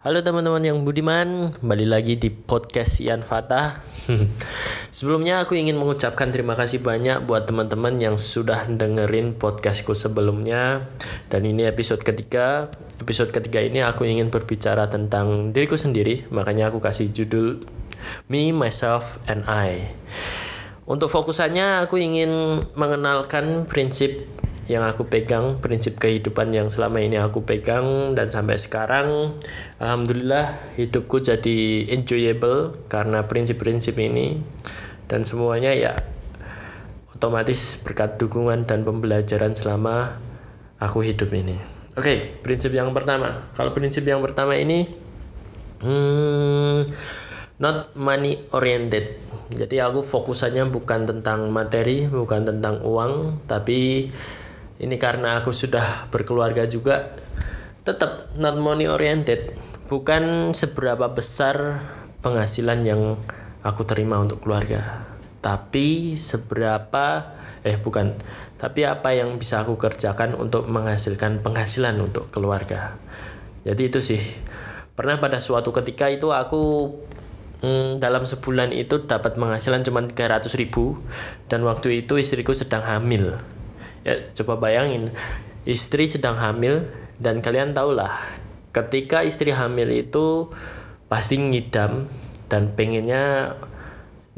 Halo teman-teman yang budiman, kembali lagi di podcast Ian Fatah. Sebelumnya aku ingin mengucapkan terima kasih banyak buat teman-teman yang sudah dengerin podcastku sebelumnya. Dan ini episode ketiga. Episode ketiga ini aku ingin berbicara tentang diriku sendiri, makanya aku kasih judul Me, Myself, and I. Untuk fokusannya aku ingin mengenalkan prinsip yang aku pegang, prinsip kehidupan yang selama ini aku pegang dan sampai sekarang alhamdulillah hidupku jadi enjoyable karena prinsip-prinsip ini dan semuanya ya otomatis berkat dukungan dan pembelajaran selama aku hidup ini. Oke, okay, prinsip yang pertama. Kalau prinsip yang pertama ini hmm, not money oriented. Jadi aku fokusannya bukan tentang materi, bukan tentang uang, tapi ini karena aku sudah berkeluarga juga tetap not money oriented. Bukan seberapa besar penghasilan yang aku terima untuk keluarga tapi seberapa eh bukan tapi apa yang bisa aku kerjakan untuk menghasilkan penghasilan untuk keluarga. Jadi itu sih. Pernah pada suatu ketika itu aku hmm, dalam sebulan itu dapat penghasilan cuma 300 ribu dan waktu itu istriku sedang hamil ya coba bayangin istri sedang hamil dan kalian tahulah ketika istri hamil itu pasti ngidam dan pengennya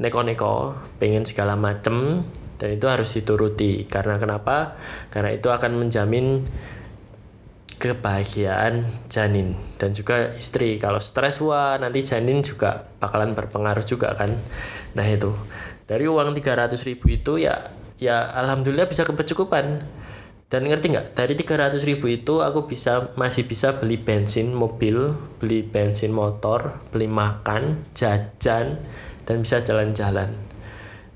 neko-neko pengen segala macem dan itu harus dituruti. Karena kenapa? Karena itu akan menjamin kebahagiaan janin dan juga istri. Kalau stres wah nanti janin juga bakalan berpengaruh juga kan. Nah itu. Dari uang 300 ribu itu ya ya alhamdulillah bisa kecukupan. Dan ngerti nggak? Dari 300 ribu itu aku bisa masih bisa beli bensin mobil beli bensin motor beli makan jajan dan bisa jalan-jalan.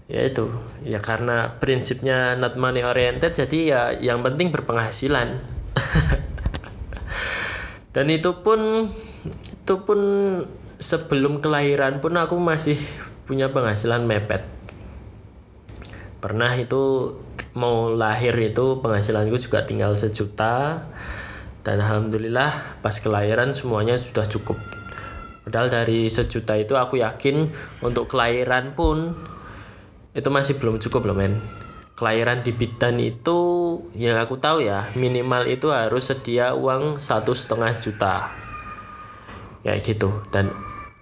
Ya itu. Ya karena prinsipnya not money oriented jadi ya yang penting berpenghasilan. Dan itu pun itu pun sebelum kelahiran pun aku masih punya penghasilan mepet pernah itu mau lahir itu penghasilanku juga tinggal sejuta. Dan alhamdulillah pas kelahiran semuanya sudah cukup. Padahal dari sejuta itu aku yakin untuk kelahiran pun itu masih belum cukup loh men. Kelahiran di bidan itu yang aku tahu ya minimal itu harus sedia uang satu setengah juta. Kayak gitu. Dan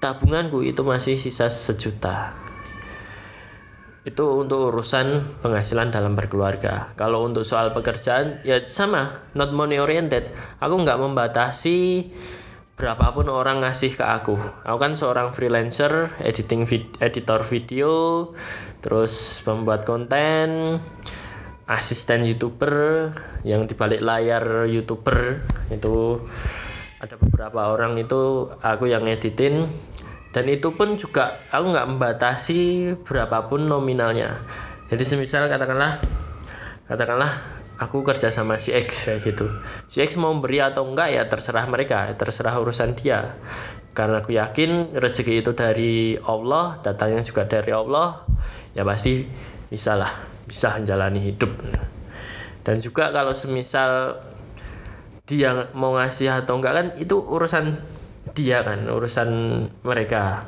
tabunganku itu masih sisa sejuta itu untuk urusan penghasilan dalam berkeluarga. Kalau untuk soal pekerjaan ya sama, not money oriented. Aku nggak membatasi berapapun orang ngasih ke aku. Aku kan seorang freelancer, editing vid editor video, terus pembuat konten, asisten youtuber, yang dibalik layar youtuber itu ada beberapa orang itu aku yang editin dan itu pun juga aku nggak membatasi berapapun nominalnya. Jadi semisal katakanlah katakanlah aku kerja sama si X kayak gitu. Si X mau beri atau enggak ya terserah mereka terserah urusan dia. Karena aku yakin rezeki itu dari Allah datangnya juga dari Allah ya pasti bisa lah bisa menjalani hidup. Dan juga kalau semisal dia mau ngasih atau enggak kan itu urusan dia kan urusan mereka.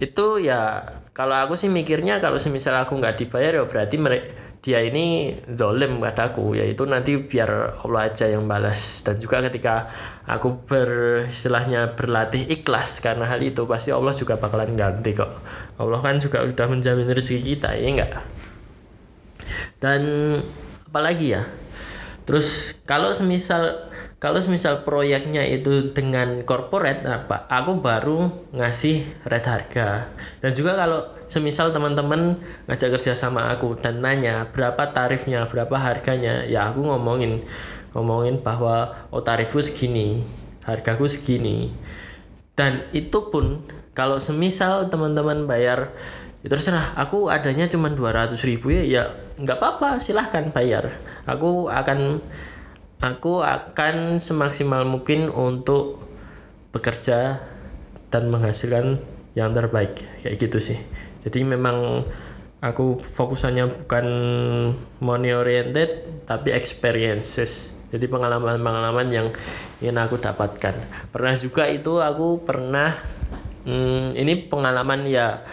Itu ya kalau aku sih mikirnya kalau semisal aku nggak dibayar ya berarti mereka dia ini dolim kataku. Yaitu nanti biar Allah aja yang balas. Dan juga ketika aku beristilahnya berlatih ikhlas karena hal itu pasti Allah juga bakalan ganti kok. Allah kan juga udah menjamin rezeki kita ya enggak dan apalagi ya? Terus kalau semisal kalau misal proyeknya itu dengan corporate apa aku baru ngasih red harga. Dan juga kalau semisal teman-teman ngajak kerja sama aku dan nanya berapa tarifnya berapa harganya ya aku ngomongin ngomongin bahwa oh tarifku segini hargaku segini. Dan itu pun kalau semisal teman-teman bayar ya terserah aku adanya cuma 200 ribu ya ya nggak apa-apa silahkan bayar. Aku akan aku akan semaksimal mungkin untuk bekerja dan menghasilkan yang terbaik. Kayak gitu sih. Jadi memang aku fokusannya bukan money oriented tapi experiences. Jadi pengalaman-pengalaman yang ingin aku dapatkan. Pernah juga itu aku pernah hmm, ini pengalaman ya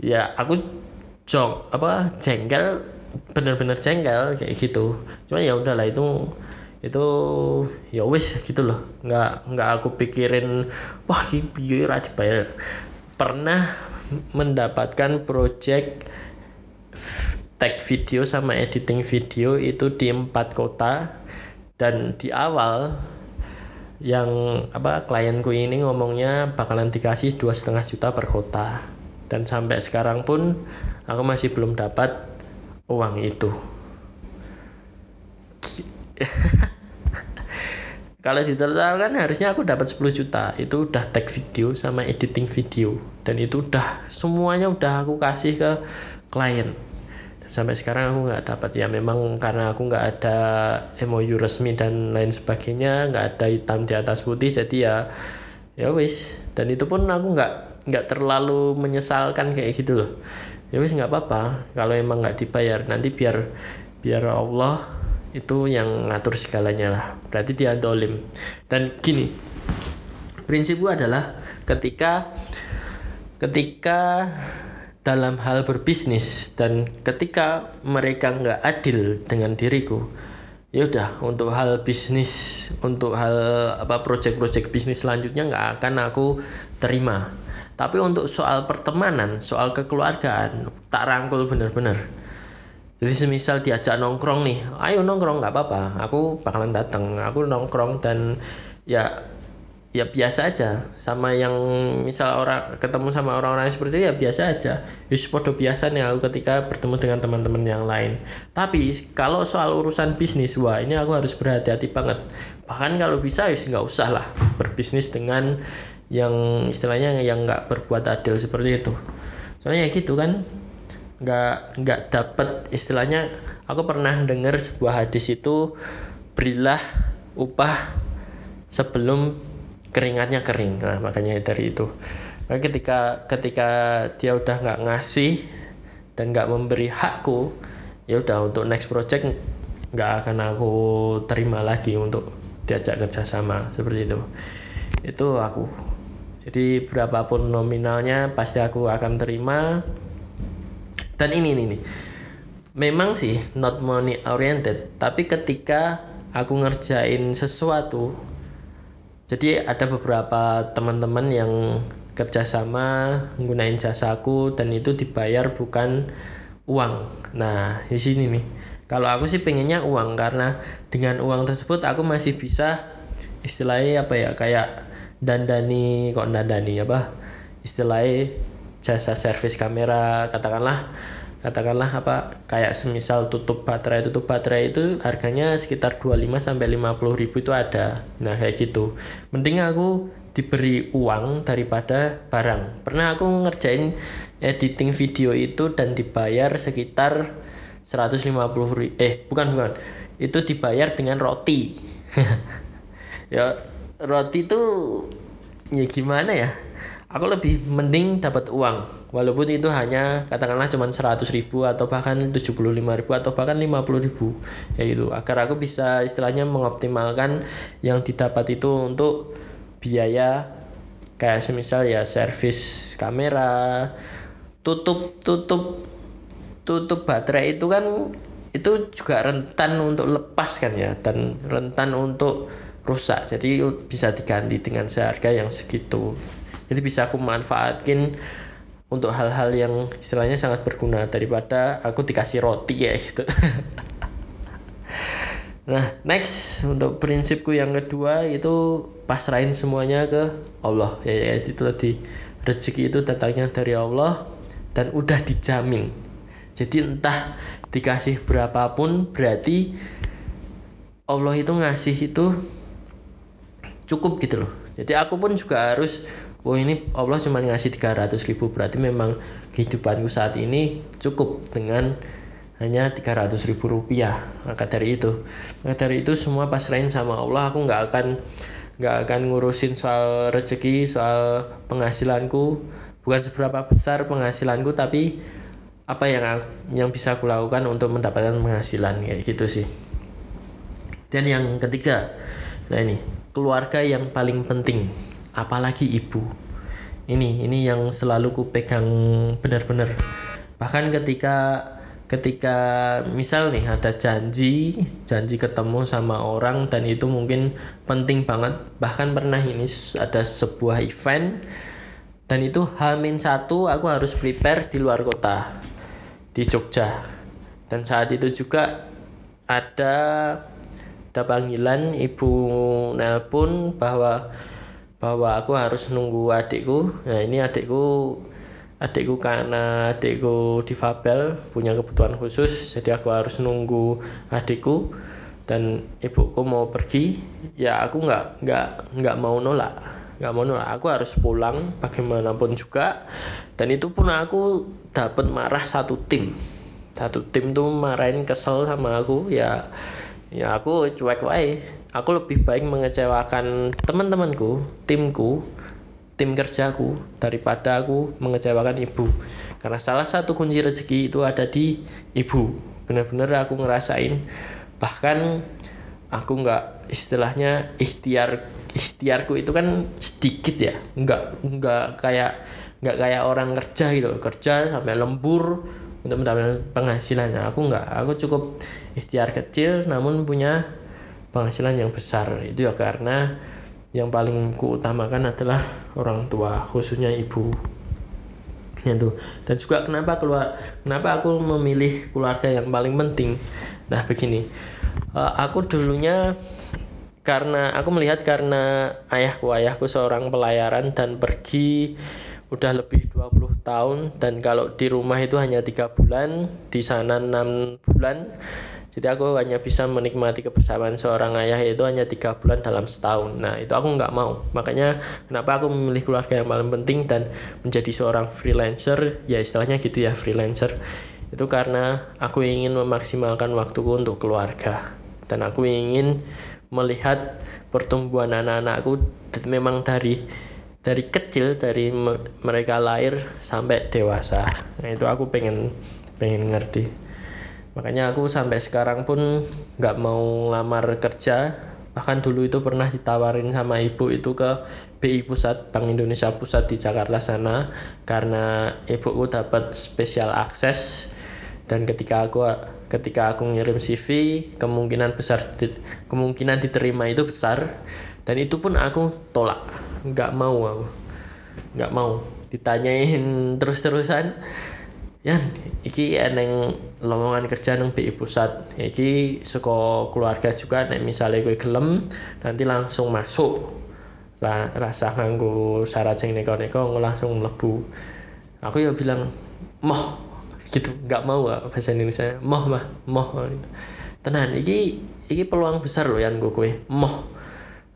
ya aku jong apa jengkel bener-bener jengkel kayak gitu. Cuman ya udahlah itu itu ya wis gitu loh. Nggak nggak aku pikirin wah ini dibayar. Pernah mendapatkan project tag video sama editing video itu di empat kota dan di awal yang apa klienku ini ngomongnya bakalan dikasih dua setengah juta per kota. Dan sampai sekarang pun aku masih belum dapat uang itu kalau ditotalkan harusnya aku dapat 10 juta. Itu udah tag video sama editing video. Dan itu udah semuanya udah aku kasih ke klien. Dan sampai sekarang aku nggak dapat. Ya memang karena aku nggak ada MOU resmi dan lain sebagainya nggak ada hitam di atas putih jadi ya ya wis. Dan itu pun aku nggak nggak terlalu menyesalkan kayak gitu loh. Ya wis nggak apa-apa. Kalau emang nggak dibayar nanti biar biar Allah itu yang ngatur segalanya lah. Berarti dia dolim. Dan gini prinsipku adalah ketika ketika dalam hal berbisnis dan ketika mereka nggak adil dengan diriku ya udah untuk hal bisnis untuk hal apa project-project bisnis selanjutnya nggak akan aku terima. Tapi untuk soal pertemanan soal kekeluargaan tak rangkul bener-bener jadi semisal diajak nongkrong nih ayo nongkrong nggak apa-apa. Aku bakalan datang aku nongkrong dan ya ya biasa aja. Sama yang misal orang ketemu sama orang-orang seperti itu ya biasa aja. Yus podo biasa nih aku ketika bertemu dengan teman-teman yang lain. Tapi kalau soal urusan bisnis wah ini aku harus berhati-hati banget. Bahkan kalau bisa yus nggak usah lah berbisnis dengan yang istilahnya yang nggak berbuat adil seperti itu. Soalnya ya gitu kan nggak nggak dapat istilahnya aku pernah dengar sebuah hadis itu berilah upah sebelum keringatnya kering. Nah makanya dari itu. Nah, ketika ketika dia udah nggak ngasih dan nggak memberi hakku ya udah untuk next project nggak akan aku terima lagi untuk diajak kerjasama seperti itu. Itu aku. Jadi berapapun nominalnya pasti aku akan terima dan ini nih, memang sih not money oriented. Tapi ketika aku ngerjain sesuatu jadi ada beberapa teman-teman yang kerjasama menggunakan jasaku dan itu dibayar bukan uang. Nah di sini nih. Kalau aku sih pengennya uang karena dengan uang tersebut aku masih bisa istilahnya apa ya kayak dandani kok dandani apa? Istilahnya jasa servis kamera katakanlah katakanlah apa kayak semisal tutup baterai tutup baterai itu harganya sekitar 25 sampai 50 ribu itu ada. Nah kayak gitu. Mending aku diberi uang daripada barang. Pernah aku ngerjain editing video itu dan dibayar sekitar 150 ribu eh bukan bukan. Itu dibayar dengan roti. Ya roti itu ya gimana ya aku lebih mending dapat uang walaupun itu hanya katakanlah cuma 100 ribu atau bahkan 75 ribu atau bahkan 50 ribu. Ya itu agar aku bisa istilahnya mengoptimalkan yang didapat itu untuk biaya kayak semisal ya servis kamera tutup tutup tutup baterai itu kan itu juga rentan untuk lepas kan ya dan rentan untuk rusak. Jadi bisa diganti dengan seharga yang segitu jadi bisa aku manfaatkan untuk hal-hal yang istilahnya sangat berguna daripada aku dikasih roti ya gitu. Nah next untuk prinsipku yang kedua itu pasrahin semuanya ke Allah. Ya, ya itu tadi rezeki itu datangnya dari Allah dan udah dijamin. Jadi entah dikasih berapapun berarti Allah itu ngasih itu cukup gitu loh. Jadi aku pun juga harus oh ini Allah cuma ngasih 300 ribu berarti memang kehidupanku saat ini cukup dengan hanya 300 ribu rupiah. Maka dari itu maka dari itu semua pasrahin sama Allah aku nggak akan nggak akan ngurusin soal rezeki soal penghasilanku. Bukan seberapa besar penghasilanku tapi apa yang yang bisa aku lakukan untuk mendapatkan penghasilan kayak gitu sih. Dan yang ketiga nah ini keluarga yang paling penting apalagi ibu. Ini ini yang selalu ku pegang benar-benar. Bahkan ketika ketika misal nih ada janji janji ketemu sama orang dan itu mungkin penting banget. Bahkan pernah ini ada sebuah event dan itu Hamin satu aku harus prepare di luar kota di Jogja. Dan saat itu juga ada ada panggilan ibu nelpon bahwa bahwa aku harus nunggu adikku. Nah ini adikku adikku karena adikku difabel punya kebutuhan khusus jadi aku harus nunggu adikku. Dan ibuku mau pergi ya aku nggak nggak nggak mau nolak nggak mau nolak. Aku harus pulang bagaimanapun juga. Dan itu pun aku dapat marah satu tim. Satu tim tuh marahin kesel sama aku. Ya ya aku cuek wae aku lebih baik mengecewakan teman-temanku timku tim kerjaku daripada aku mengecewakan ibu. Karena salah satu kunci rezeki itu ada di ibu. Benar-benar aku ngerasain bahkan aku nggak istilahnya ikhtiar ikhtiarku itu kan sedikit ya. Nggak nggak kayak nggak kayak orang kerja gitu kerja sampai lembur untuk mendapatkan penghasilannya aku nggak aku cukup ikhtiar kecil namun punya penghasilan yang besar. Itu ya karena yang paling kuutamakan adalah orang tua khususnya ibu. Itu dan juga kenapa keluar kenapa aku memilih keluarga yang paling penting? Nah begini. Uh, aku dulunya karena aku melihat karena ayahku ayahku seorang pelayaran dan pergi udah lebih 20 tahun. Dan kalau di rumah itu hanya tiga bulan di sana enam bulan jadi aku hanya bisa menikmati kebersamaan seorang ayah itu hanya tiga bulan dalam setahun. Nah itu aku nggak mau. Makanya kenapa aku memilih keluarga yang paling penting dan menjadi seorang freelancer? Ya istilahnya gitu ya freelancer. Itu karena aku ingin memaksimalkan waktuku untuk keluarga. Dan aku ingin melihat pertumbuhan anak-anakku memang dari dari kecil dari mereka lahir sampai dewasa. Nah itu aku pengen pengen ngerti makanya aku sampai sekarang pun nggak mau lamar kerja. Bahkan dulu itu pernah ditawarin sama ibu itu ke BI Pusat Bank Indonesia Pusat di Jakarta sana. Karena ibuku dapat spesial akses. Dan ketika aku ketika aku ngirim CV kemungkinan besar kemungkinan diterima itu besar. Dan itu pun aku tolak. Nggak mau aku. Nggak mau. Ditanyain terus-terusan ya iki eneng lowongan kerja nang BI pusat. Iki saka keluarga juga nek misalnya gue gelem nanti langsung masuk. Lah rasa nganggo syarat sing neko-neko langsung lebu aku ya bilang moh gitu. Nggak mau bahasa Indonesia moh mah moh. Tenan iki iki peluang besar loh yang gue kue moh.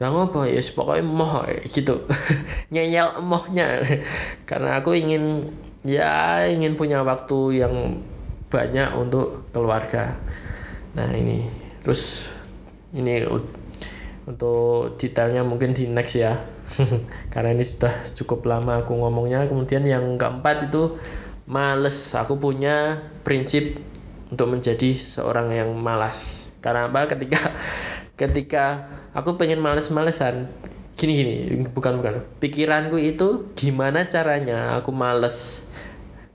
Lah ngopo? Ya pokoknya moh gitu. Ngeyel mohnya. Karena aku ingin ya ingin punya waktu yang banyak untuk keluarga. Nah ini. Terus ini untuk detailnya mungkin di next ya. Karena ini sudah cukup lama aku ngomongnya. Kemudian yang keempat itu males. Aku punya prinsip untuk menjadi seorang yang malas. Karena apa? Ketika ketika aku pengen males-malesan gini gini bukan bukan pikiranku itu gimana caranya aku males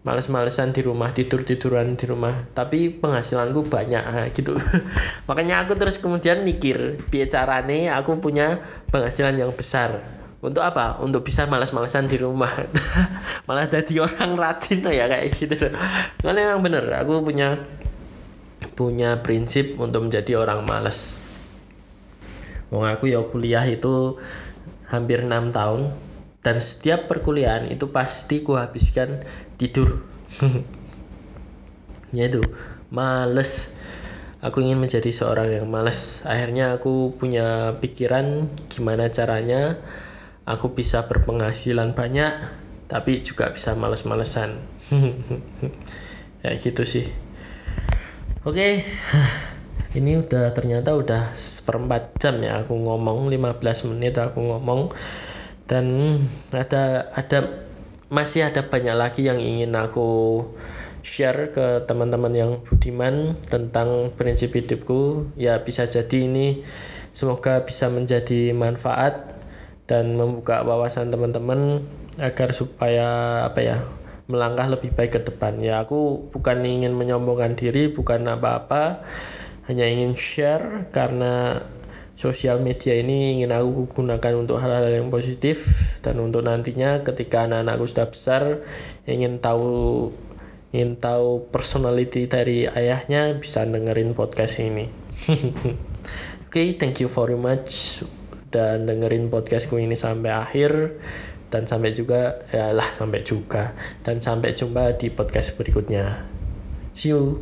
males-malesan di rumah tidur tiduran di rumah. Tapi penghasilanku banyak gitu. Makanya aku terus kemudian mikir biar nih aku punya penghasilan yang besar. Untuk apa? Untuk bisa males-malesan di rumah. Malah jadi orang rajin ya kayak gitu. Soalnya memang bener aku punya punya prinsip untuk menjadi orang malas Wong aku ya kuliah itu hampir enam tahun dan setiap perkuliahan itu pasti ku habiskan tidur. Ya itu males. Aku ingin menjadi seorang yang males. Akhirnya aku punya pikiran gimana caranya aku bisa berpenghasilan banyak tapi juga bisa males-malesan. Ya gitu sih. Oke ini udah ternyata udah seperempat jam ya aku ngomong 15 menit aku ngomong. Dan ada ada masih ada banyak lagi yang ingin aku share ke teman-teman yang budiman tentang prinsip hidupku. Ya bisa jadi ini semoga bisa menjadi manfaat dan membuka wawasan teman-teman agar supaya apa ya melangkah lebih baik ke depan. Ya aku bukan ingin menyombongkan diri bukan apa-apa hanya ingin share karena sosial media ini ingin aku gunakan untuk hal-hal yang positif dan untuk nantinya ketika anak-anakku sudah besar ingin tahu ingin tahu personality dari ayahnya bisa dengerin podcast ini. Oke okay, thank you very much dan dengerin podcastku ini sampai akhir. Dan sampai juga ya lah sampai juga. Dan sampai jumpa di podcast berikutnya. See you